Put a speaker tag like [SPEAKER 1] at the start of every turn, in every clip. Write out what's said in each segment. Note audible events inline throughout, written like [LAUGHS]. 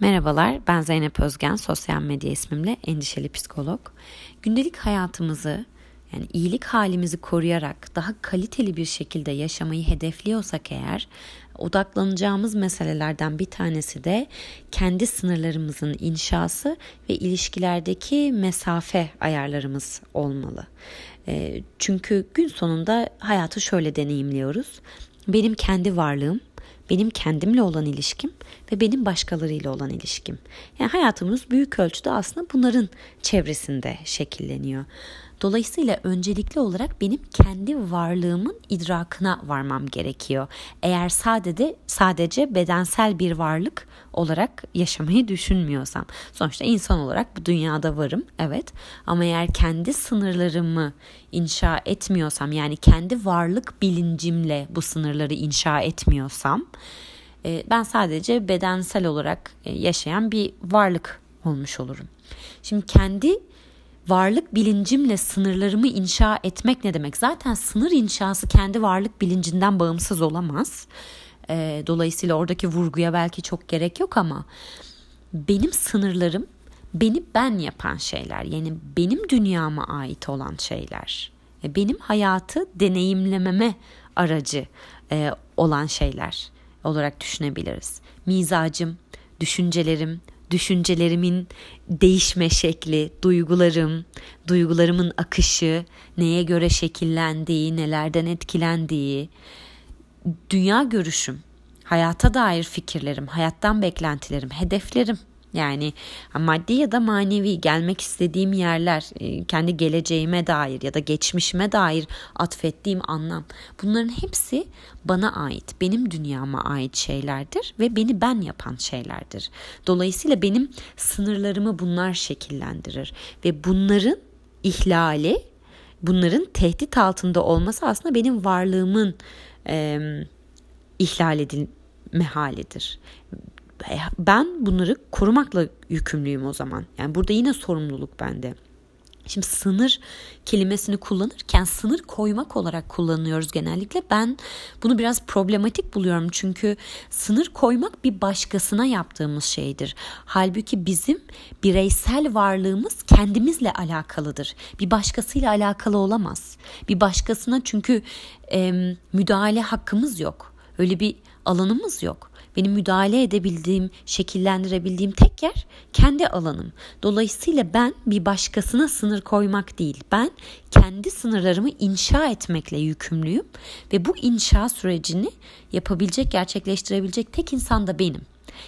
[SPEAKER 1] Merhabalar, ben Zeynep Özgen, sosyal medya ismimle endişeli psikolog. Gündelik hayatımızı, yani iyilik halimizi koruyarak daha kaliteli bir şekilde yaşamayı hedefliyorsak eğer, odaklanacağımız meselelerden bir tanesi de kendi sınırlarımızın inşası ve ilişkilerdeki mesafe ayarlarımız olmalı. Ee, çünkü gün sonunda hayatı şöyle deneyimliyoruz. Benim kendi varlığım benim kendimle olan ilişkim ve benim başkalarıyla olan ilişkim. Yani hayatımız büyük ölçüde aslında bunların çevresinde şekilleniyor. Dolayısıyla öncelikli olarak benim kendi varlığımın idrakına varmam gerekiyor. Eğer sadece sadece bedensel bir varlık olarak yaşamayı düşünmüyorsam. Sonuçta insan olarak bu dünyada varım evet ama eğer kendi sınırlarımı inşa etmiyorsam yani kendi varlık bilincimle bu sınırları inşa etmiyorsam e, ben sadece bedensel olarak e, yaşayan bir varlık olmuş olurum. Şimdi kendi varlık bilincimle sınırlarımı inşa etmek ne demek? Zaten sınır inşası kendi varlık bilincinden bağımsız olamaz. E, dolayısıyla oradaki vurguya belki çok gerek yok ama benim sınırlarım beni ben yapan şeyler. Yani benim dünyama ait olan şeyler. E, benim hayatı deneyimlememe aracı e, olan şeyler olarak düşünebiliriz. Mizacım, düşüncelerim, düşüncelerimin değişme şekli, duygularım, duygularımın akışı, neye göre şekillendiği, nelerden etkilendiği, dünya görüşüm, hayata dair fikirlerim, hayattan beklentilerim, hedeflerim yani maddi ya da manevi gelmek istediğim yerler, e, kendi geleceğime dair ya da geçmişime dair atfettiğim anlam. Bunların hepsi bana ait, benim dünyama ait şeylerdir ve beni ben yapan şeylerdir. Dolayısıyla benim sınırlarımı bunlar şekillendirir ve bunların ihlali, bunların tehdit altında olması aslında benim varlığımın e, ihlal edilme halidir ben bunları korumakla yükümlüyüm o zaman. Yani burada yine sorumluluk bende. Şimdi sınır kelimesini kullanırken sınır koymak olarak kullanıyoruz genellikle. Ben bunu biraz problematik buluyorum çünkü sınır koymak bir başkasına yaptığımız şeydir. Halbuki bizim bireysel varlığımız kendimizle alakalıdır. Bir başkasıyla alakalı olamaz. Bir başkasına çünkü e, müdahale hakkımız yok. Öyle bir alanımız yok. Benim müdahale edebildiğim, şekillendirebildiğim tek yer kendi alanım. Dolayısıyla ben bir başkasına sınır koymak değil. Ben kendi sınırlarımı inşa etmekle yükümlüyüm ve bu inşa sürecini yapabilecek, gerçekleştirebilecek tek insan da benim.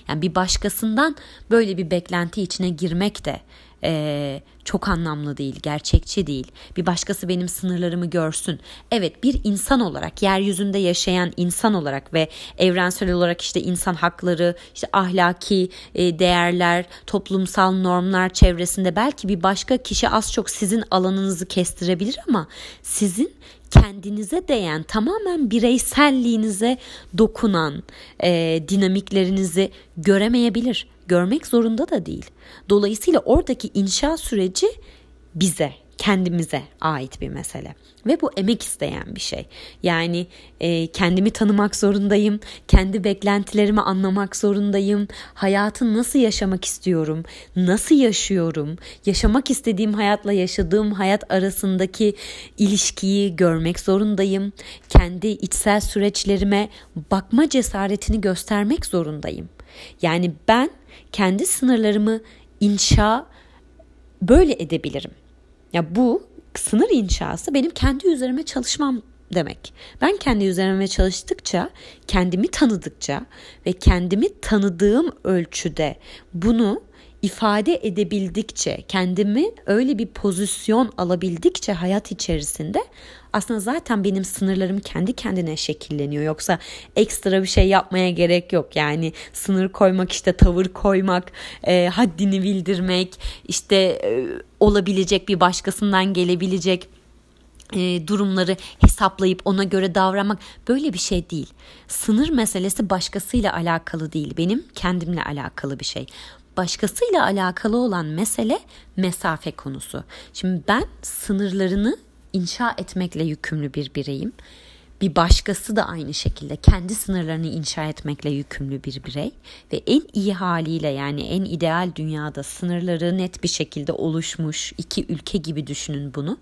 [SPEAKER 1] Yani bir başkasından böyle bir beklenti içine girmek de e, çok anlamlı değil, gerçekçi değil. Bir başkası benim sınırlarımı görsün. Evet bir insan olarak, yeryüzünde yaşayan insan olarak ve evrensel olarak işte insan hakları, işte ahlaki e, değerler, toplumsal normlar çevresinde belki bir başka kişi az çok sizin alanınızı kestirebilir ama sizin kendinize değen tamamen bireyselliğinize dokunan e, dinamiklerinizi göremeyebilir görmek zorunda da değil. Dolayısıyla oradaki inşa süreci bize, kendimize ait bir mesele ve bu emek isteyen bir şey. Yani e, kendimi tanımak zorundayım, kendi beklentilerimi anlamak zorundayım, hayatı nasıl yaşamak istiyorum, nasıl yaşıyorum, yaşamak istediğim hayatla yaşadığım hayat arasındaki ilişkiyi görmek zorundayım, kendi içsel süreçlerime bakma cesaretini göstermek zorundayım. Yani ben kendi sınırlarımı inşa böyle edebilirim. Ya bu sınır inşası benim kendi üzerime çalışmam demek. Ben kendi üzerime çalıştıkça, kendimi tanıdıkça ve kendimi tanıdığım ölçüde bunu ifade edebildikçe, kendimi öyle bir pozisyon alabildikçe hayat içerisinde aslında zaten benim sınırlarım kendi kendine şekilleniyor. Yoksa ekstra bir şey yapmaya gerek yok. Yani sınır koymak işte tavır koymak, e, haddini bildirmek, işte e, olabilecek bir başkasından gelebilecek e, durumları hesaplayıp ona göre davranmak böyle bir şey değil. Sınır meselesi başkasıyla alakalı değil. Benim kendimle alakalı bir şey başkasıyla alakalı olan mesele mesafe konusu. Şimdi ben sınırlarını inşa etmekle yükümlü bir bireyim. bir başkası da aynı şekilde kendi sınırlarını inşa etmekle yükümlü bir birey ve en iyi haliyle yani en ideal dünyada sınırları net bir şekilde oluşmuş iki ülke gibi düşünün bunu.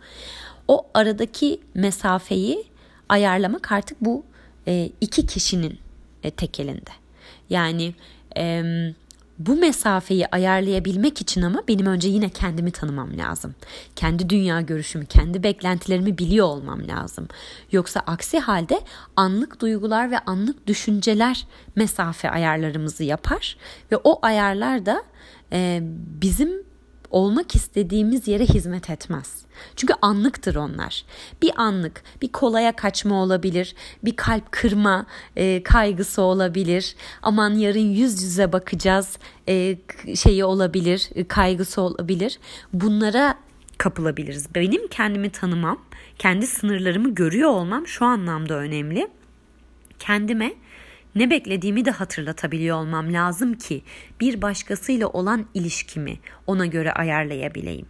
[SPEAKER 1] O aradaki mesafeyi ayarlamak artık bu e, iki kişinin e, tek elinde. Yani bu mesafeyi ayarlayabilmek için ama benim önce yine kendimi tanımam lazım. Kendi dünya görüşümü, kendi beklentilerimi biliyor olmam lazım. Yoksa aksi halde anlık duygular ve anlık düşünceler mesafe ayarlarımızı yapar ve o ayarlar da e, bizim olmak istediğimiz yere hizmet etmez. Çünkü anlıktır onlar. Bir anlık, bir kolaya kaçma olabilir, bir kalp kırma e, kaygısı olabilir. Aman yarın yüz yüze bakacağız e, şeyi olabilir, e, kaygısı olabilir. Bunlara kapılabiliriz. Benim kendimi tanımam, kendi sınırlarımı görüyor olmam şu anlamda önemli. Kendime ne beklediğimi de hatırlatabiliyor olmam lazım ki bir başkasıyla olan ilişkimi ona göre ayarlayabileyim.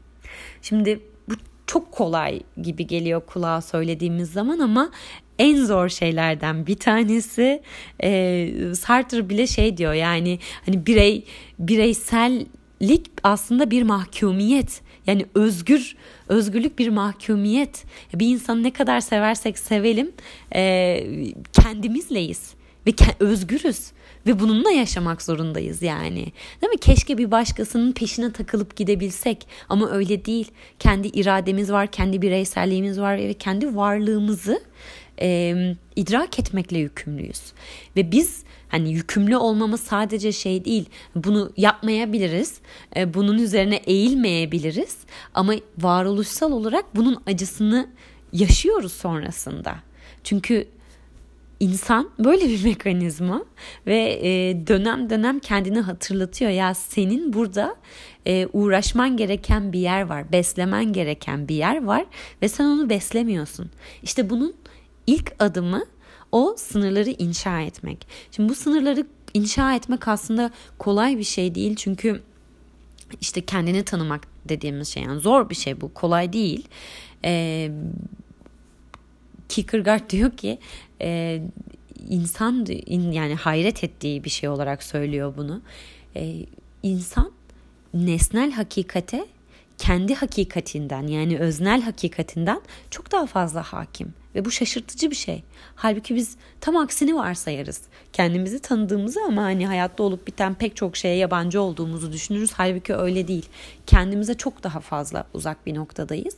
[SPEAKER 1] Şimdi bu çok kolay gibi geliyor kulağa söylediğimiz zaman ama en zor şeylerden bir tanesi e, Sartre bile şey diyor yani hani birey bireysellik aslında bir mahkumiyet. Yani özgür özgürlük bir mahkumiyet. Bir insanı ne kadar seversek sevelim e, kendimizleyiz ve özgürüz ve bununla yaşamak zorundayız yani. Değil mi? Keşke bir başkasının peşine takılıp gidebilsek ama öyle değil. Kendi irademiz var, kendi bireyselliğimiz var ve kendi varlığımızı e, idrak etmekle yükümlüyüz. Ve biz hani yükümlü olmamız sadece şey değil. Bunu yapmayabiliriz. E, bunun üzerine eğilmeyebiliriz ama varoluşsal olarak bunun acısını yaşıyoruz sonrasında. Çünkü insan böyle bir mekanizma ve e, dönem dönem kendini hatırlatıyor. Ya senin burada e, uğraşman gereken bir yer var, beslemen gereken bir yer var ve sen onu beslemiyorsun. İşte bunun ilk adımı o sınırları inşa etmek. Şimdi bu sınırları inşa etmek aslında kolay bir şey değil çünkü işte kendini tanımak dediğimiz şey yani zor bir şey bu kolay değil. Ee, Kierkegaard diyor ki e, insan yani hayret ettiği bir şey olarak söylüyor bunu. E, insan nesnel hakikate kendi hakikatinden yani öznel hakikatinden çok daha fazla hakim. Ve bu şaşırtıcı bir şey. Halbuki biz tam aksini varsayarız. Kendimizi tanıdığımızı ama hani hayatta olup biten pek çok şeye yabancı olduğumuzu düşünürüz. Halbuki öyle değil. Kendimize çok daha fazla uzak bir noktadayız.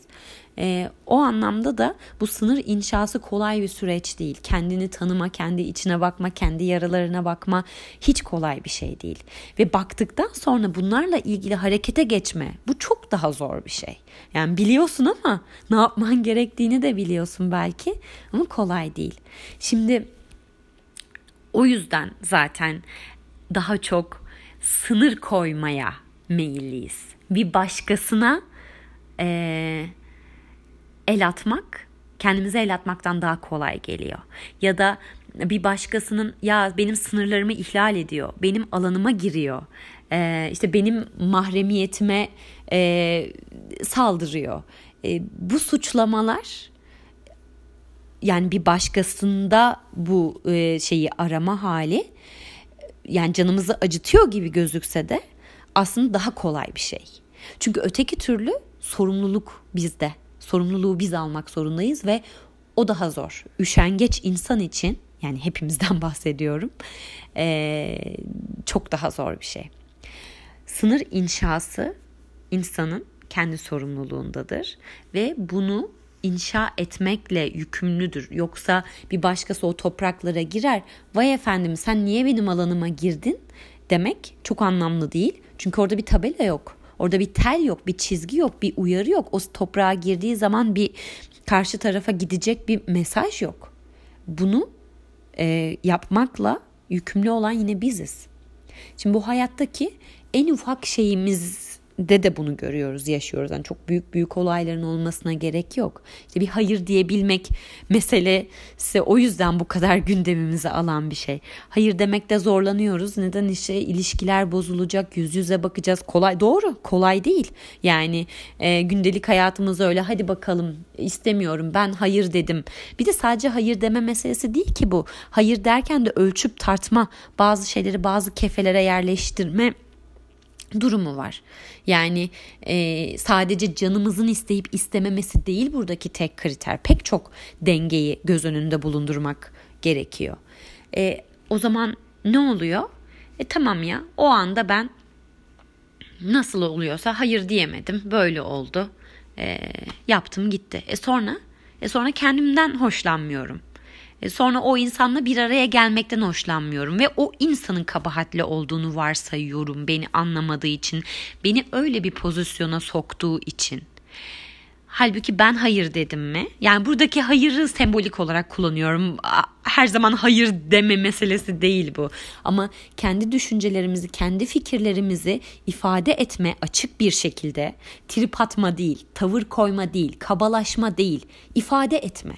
[SPEAKER 1] E, o anlamda da bu sınır inşası kolay bir süreç değil. Kendini tanıma, kendi içine bakma, kendi yaralarına bakma hiç kolay bir şey değil. Ve baktıktan sonra bunlarla ilgili harekete geçme bu çok daha zor bir şey. Yani biliyorsun ama ne yapman gerektiğini de biliyorsun belki ama kolay değil. Şimdi o yüzden zaten daha çok sınır koymaya meyilliyiz. Bir başkasına eee el atmak kendimize el atmaktan daha kolay geliyor. Ya da bir başkasının ya benim sınırlarımı ihlal ediyor, benim alanıma giriyor, ee, işte benim mahremiyetime e, saldırıyor. E, bu suçlamalar yani bir başkasında bu e, şeyi arama hali yani canımızı acıtıyor gibi gözükse de aslında daha kolay bir şey. Çünkü öteki türlü sorumluluk bizde sorumluluğu biz almak zorundayız ve o daha zor. Üşengeç insan için yani hepimizden [LAUGHS] bahsediyorum ee, çok daha zor bir şey. Sınır inşası insanın kendi sorumluluğundadır ve bunu inşa etmekle yükümlüdür. Yoksa bir başkası o topraklara girer. Vay efendim sen niye benim alanıma girdin demek çok anlamlı değil. Çünkü orada bir tabela yok. Orada bir tel yok, bir çizgi yok, bir uyarı yok. O toprağa girdiği zaman bir karşı tarafa gidecek bir mesaj yok. Bunu e, yapmakla yükümlü olan yine biziz. Şimdi bu hayattaki en ufak şeyimiz de de bunu görüyoruz, yaşıyoruz. Yani çok büyük büyük olayların olmasına gerek yok. İşte bir hayır diyebilmek meselesi o yüzden bu kadar gündemimize alan bir şey. Hayır demekte zorlanıyoruz. Neden işte ilişkiler bozulacak, yüz yüze bakacağız. Kolay doğru, kolay değil. Yani e, gündelik hayatımız öyle. Hadi bakalım istemiyorum ben hayır dedim. Bir de sadece hayır deme meselesi değil ki bu. Hayır derken de ölçüp tartma, bazı şeyleri bazı kefelere yerleştirme durumu var. Yani e, sadece canımızın isteyip istememesi değil buradaki tek kriter. Pek çok dengeyi göz önünde bulundurmak gerekiyor. E, o zaman ne oluyor? E tamam ya o anda ben nasıl oluyorsa hayır diyemedim. Böyle oldu. E, yaptım gitti. E sonra? E sonra kendimden hoşlanmıyorum. E, sonra o insanla bir araya gelmekten hoşlanmıyorum ve o insanın kabahatli olduğunu varsayıyorum beni anlamadığı için, beni öyle bir pozisyona soktuğu için. Halbuki ben hayır dedim mi? Yani buradaki hayırı sembolik olarak kullanıyorum. Her zaman hayır deme meselesi değil bu. Ama kendi düşüncelerimizi, kendi fikirlerimizi ifade etme açık bir şekilde trip atma değil, tavır koyma değil, kabalaşma değil, ifade etme.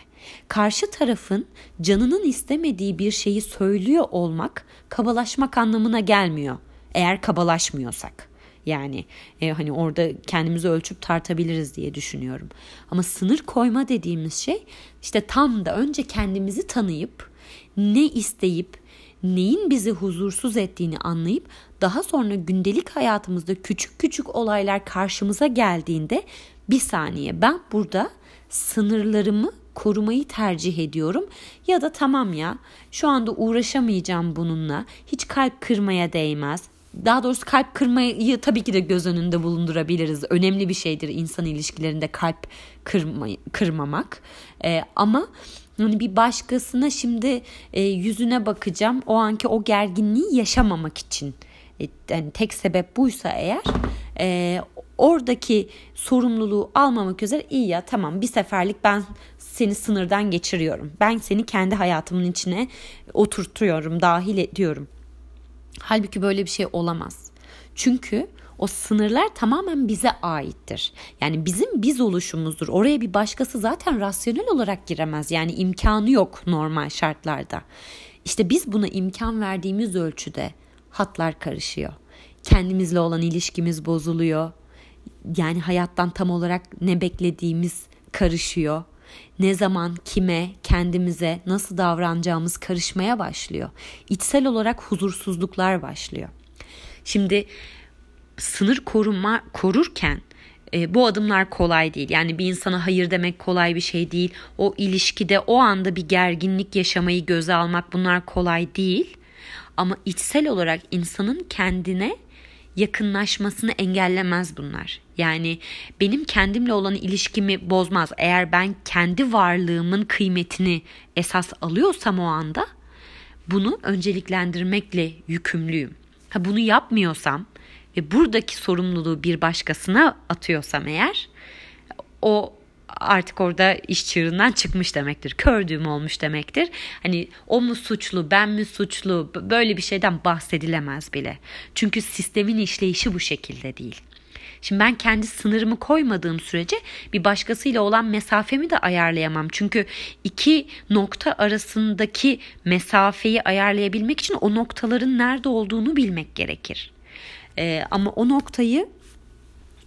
[SPEAKER 1] Karşı tarafın canının istemediği bir şeyi söylüyor olmak kabalaşmak anlamına gelmiyor. Eğer kabalaşmıyorsak. Yani e, hani orada kendimizi ölçüp tartabiliriz diye düşünüyorum. Ama sınır koyma dediğimiz şey işte tam da önce kendimizi tanıyıp ne isteyip neyin bizi huzursuz ettiğini anlayıp daha sonra gündelik hayatımızda küçük küçük olaylar karşımıza geldiğinde bir saniye ben burada sınırlarımı korumayı tercih ediyorum ya da tamam ya şu anda uğraşamayacağım bununla hiç kalp kırmaya değmez daha doğrusu kalp kırmayı tabii ki de göz önünde bulundurabiliriz. Önemli bir şeydir insan ilişkilerinde kalp kırma, kırmamak. Ee, ama hani bir başkasına şimdi e, yüzüne bakacağım. O anki o gerginliği yaşamamak için. E, yani tek sebep buysa eğer e, oradaki sorumluluğu almamak üzere iyi ya tamam bir seferlik ben seni sınırdan geçiriyorum. Ben seni kendi hayatımın içine oturtuyorum, dahil ediyorum. Halbuki böyle bir şey olamaz. Çünkü o sınırlar tamamen bize aittir. Yani bizim biz oluşumuzdur. Oraya bir başkası zaten rasyonel olarak giremez. Yani imkanı yok normal şartlarda. İşte biz buna imkan verdiğimiz ölçüde hatlar karışıyor. Kendimizle olan ilişkimiz bozuluyor. Yani hayattan tam olarak ne beklediğimiz karışıyor ne zaman kime, kendimize nasıl davranacağımız karışmaya başlıyor. İçsel olarak huzursuzluklar başlıyor. Şimdi sınır koruma korurken e, bu adımlar kolay değil. Yani bir insana hayır demek kolay bir şey değil. O ilişkide o anda bir gerginlik yaşamayı göze almak bunlar kolay değil. Ama içsel olarak insanın kendine yakınlaşmasını engellemez bunlar. Yani benim kendimle olan ilişkimi bozmaz. Eğer ben kendi varlığımın kıymetini esas alıyorsam o anda bunu önceliklendirmekle yükümlüyüm. Ha bunu yapmıyorsam ve buradaki sorumluluğu bir başkasına atıyorsam eğer o artık orada iş çığırından çıkmış demektir. Kördüğüm olmuş demektir. Hani o mu suçlu, ben mi suçlu böyle bir şeyden bahsedilemez bile. Çünkü sistemin işleyişi bu şekilde değil. Şimdi ben kendi sınırımı koymadığım sürece bir başkasıyla olan mesafemi de ayarlayamam. Çünkü iki nokta arasındaki mesafeyi ayarlayabilmek için o noktaların nerede olduğunu bilmek gerekir. Ee, ama o noktayı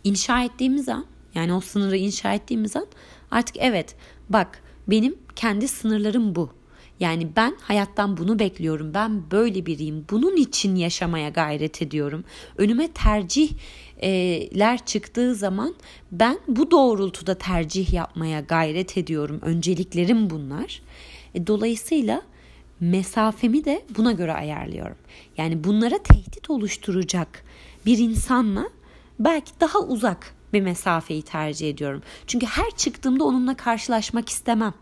[SPEAKER 1] inşa ettiğimiz an yani o sınırı inşa ettiğimiz an artık evet bak benim kendi sınırlarım bu. Yani ben hayattan bunu bekliyorum. Ben böyle biriyim. Bunun için yaşamaya gayret ediyorum. Önüme tercihler çıktığı zaman ben bu doğrultuda tercih yapmaya gayret ediyorum. Önceliklerim bunlar. E, dolayısıyla mesafemi de buna göre ayarlıyorum. Yani bunlara tehdit oluşturacak bir insanla belki daha uzak bir mesafeyi tercih ediyorum. Çünkü her çıktığımda onunla karşılaşmak istemem.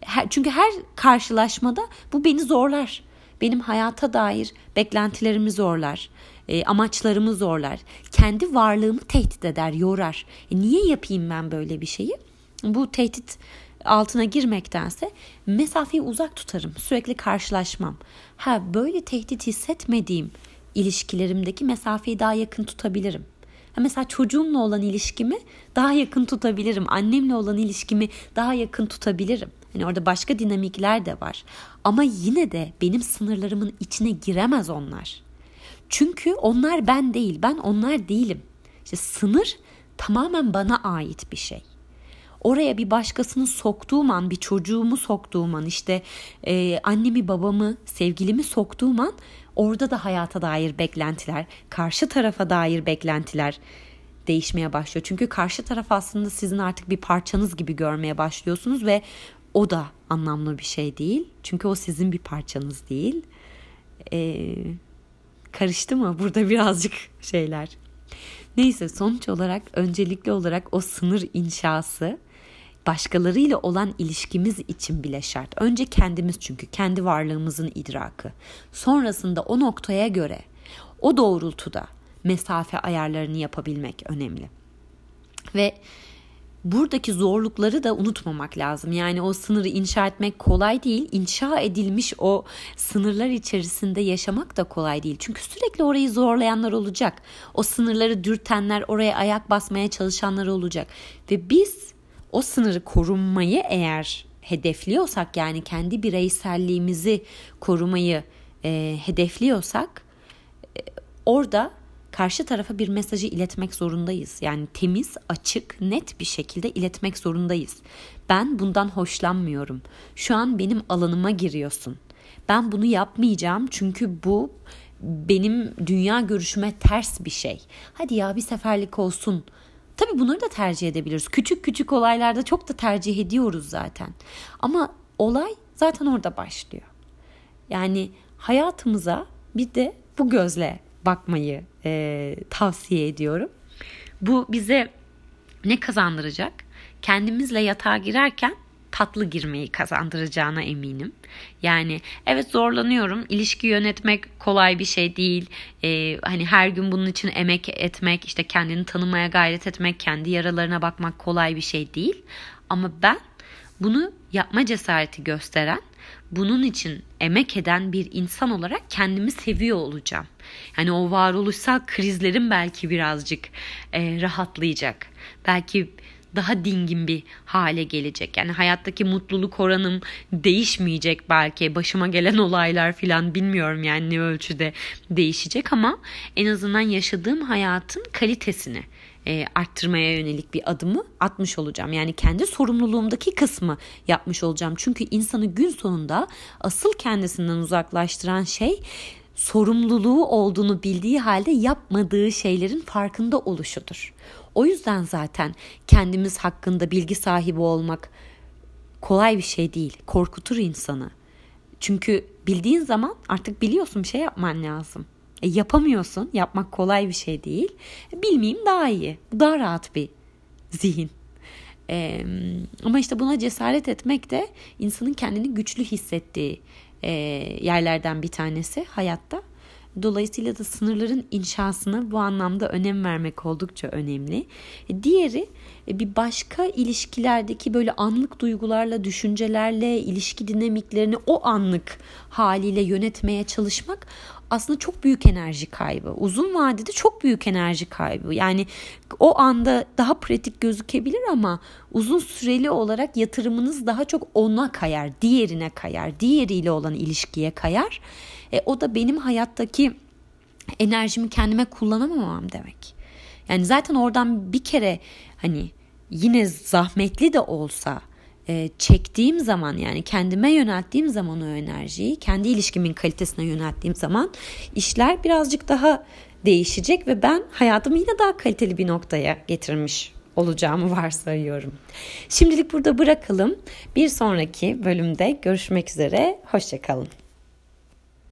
[SPEAKER 1] Her, çünkü her karşılaşmada bu beni zorlar. Benim hayata dair beklentilerimi zorlar, e, amaçlarımı zorlar. Kendi varlığımı tehdit eder, yorar. E, niye yapayım ben böyle bir şeyi? Bu tehdit altına girmektense mesafeyi uzak tutarım. Sürekli karşılaşmam. Ha böyle tehdit hissetmediğim ilişkilerimdeki mesafeyi daha yakın tutabilirim. Mesela çocuğumla olan ilişkimi daha yakın tutabilirim. Annemle olan ilişkimi daha yakın tutabilirim. Hani orada başka dinamikler de var. Ama yine de benim sınırlarımın içine giremez onlar. Çünkü onlar ben değil, ben onlar değilim. İşte sınır tamamen bana ait bir şey. Oraya bir başkasını soktuğum an, bir çocuğumu soktuğum an, işte e, annemi, babamı, sevgilimi soktuğum an orada da hayata dair beklentiler, karşı tarafa dair beklentiler değişmeye başlıyor. Çünkü karşı taraf aslında sizin artık bir parçanız gibi görmeye başlıyorsunuz ve o da anlamlı bir şey değil. Çünkü o sizin bir parçanız değil. Ee, karıştı mı burada birazcık şeyler? Neyse sonuç olarak öncelikli olarak o sınır inşası başkalarıyla olan ilişkimiz için bile şart. Önce kendimiz çünkü kendi varlığımızın idrakı. Sonrasında o noktaya göre o doğrultuda mesafe ayarlarını yapabilmek önemli. Ve buradaki zorlukları da unutmamak lazım. Yani o sınırı inşa etmek kolay değil. İnşa edilmiş o sınırlar içerisinde yaşamak da kolay değil. Çünkü sürekli orayı zorlayanlar olacak. O sınırları dürtenler, oraya ayak basmaya çalışanlar olacak. Ve biz o sınırı korunmayı eğer hedefliyorsak yani kendi bireyselliğimizi korumayı e, hedefliyorsak e, orada karşı tarafa bir mesajı iletmek zorundayız. Yani temiz, açık, net bir şekilde iletmek zorundayız. Ben bundan hoşlanmıyorum. Şu an benim alanıma giriyorsun. Ben bunu yapmayacağım çünkü bu benim dünya görüşüme ters bir şey. Hadi ya bir seferlik olsun. Tabii bunları da tercih edebiliriz. Küçük küçük olaylarda çok da tercih ediyoruz zaten. Ama olay zaten orada başlıyor. Yani hayatımıza bir de bu gözle bakmayı e, tavsiye ediyorum. Bu bize ne kazandıracak? Kendimizle yatağa girerken tatlı girmeyi kazandıracağına eminim. Yani evet zorlanıyorum. İlişki yönetmek kolay bir şey değil. Ee, hani her gün bunun için emek etmek, işte kendini tanımaya gayret etmek, kendi yaralarına bakmak kolay bir şey değil. Ama ben bunu yapma cesareti gösteren, bunun için emek eden bir insan olarak kendimi seviyor olacağım. Yani o varoluşsal krizlerim belki birazcık e, rahatlayacak. Belki daha dingin bir hale gelecek. Yani hayattaki mutluluk oranım değişmeyecek belki. Başıma gelen [LAUGHS] olaylar falan bilmiyorum yani ne ölçüde değişecek ama en azından yaşadığım hayatın kalitesini e, arttırmaya yönelik bir adımı atmış olacağım. Yani kendi sorumluluğumdaki kısmı yapmış olacağım. Çünkü insanı gün sonunda asıl kendisinden uzaklaştıran şey sorumluluğu olduğunu bildiği halde yapmadığı şeylerin farkında oluşudur. O yüzden zaten kendimiz hakkında bilgi sahibi olmak kolay bir şey değil. Korkutur insanı. Çünkü bildiğin zaman artık biliyorsun bir şey yapman lazım. E, yapamıyorsun. Yapmak kolay bir şey değil. E, bilmeyeyim daha iyi. Daha rahat bir zihin. E, ama işte buna cesaret etmek de insanın kendini güçlü hissettiği e, yerlerden bir tanesi hayatta. Dolayısıyla da sınırların inşasına bu anlamda önem vermek oldukça önemli. E, diğeri e, bir başka ilişkilerdeki böyle anlık duygularla, düşüncelerle, ilişki dinamiklerini o anlık haliyle yönetmeye çalışmak aslında çok büyük enerji kaybı. Uzun vadede çok büyük enerji kaybı. Yani o anda daha pratik gözükebilir ama uzun süreli olarak yatırımınız daha çok ona kayar, diğerine kayar, diğeriyle olan ilişkiye kayar. E, o da benim hayattaki enerjimi kendime kullanamamam demek. Yani zaten oradan bir kere hani yine zahmetli de olsa e, çektiğim zaman yani kendime yönelttiğim zaman o enerjiyi kendi ilişkimin kalitesine yönelttiğim zaman işler birazcık daha değişecek ve ben hayatımı yine daha kaliteli bir noktaya getirmiş olacağımı varsayıyorum. Şimdilik burada bırakalım. Bir sonraki bölümde görüşmek üzere. Hoşçakalın.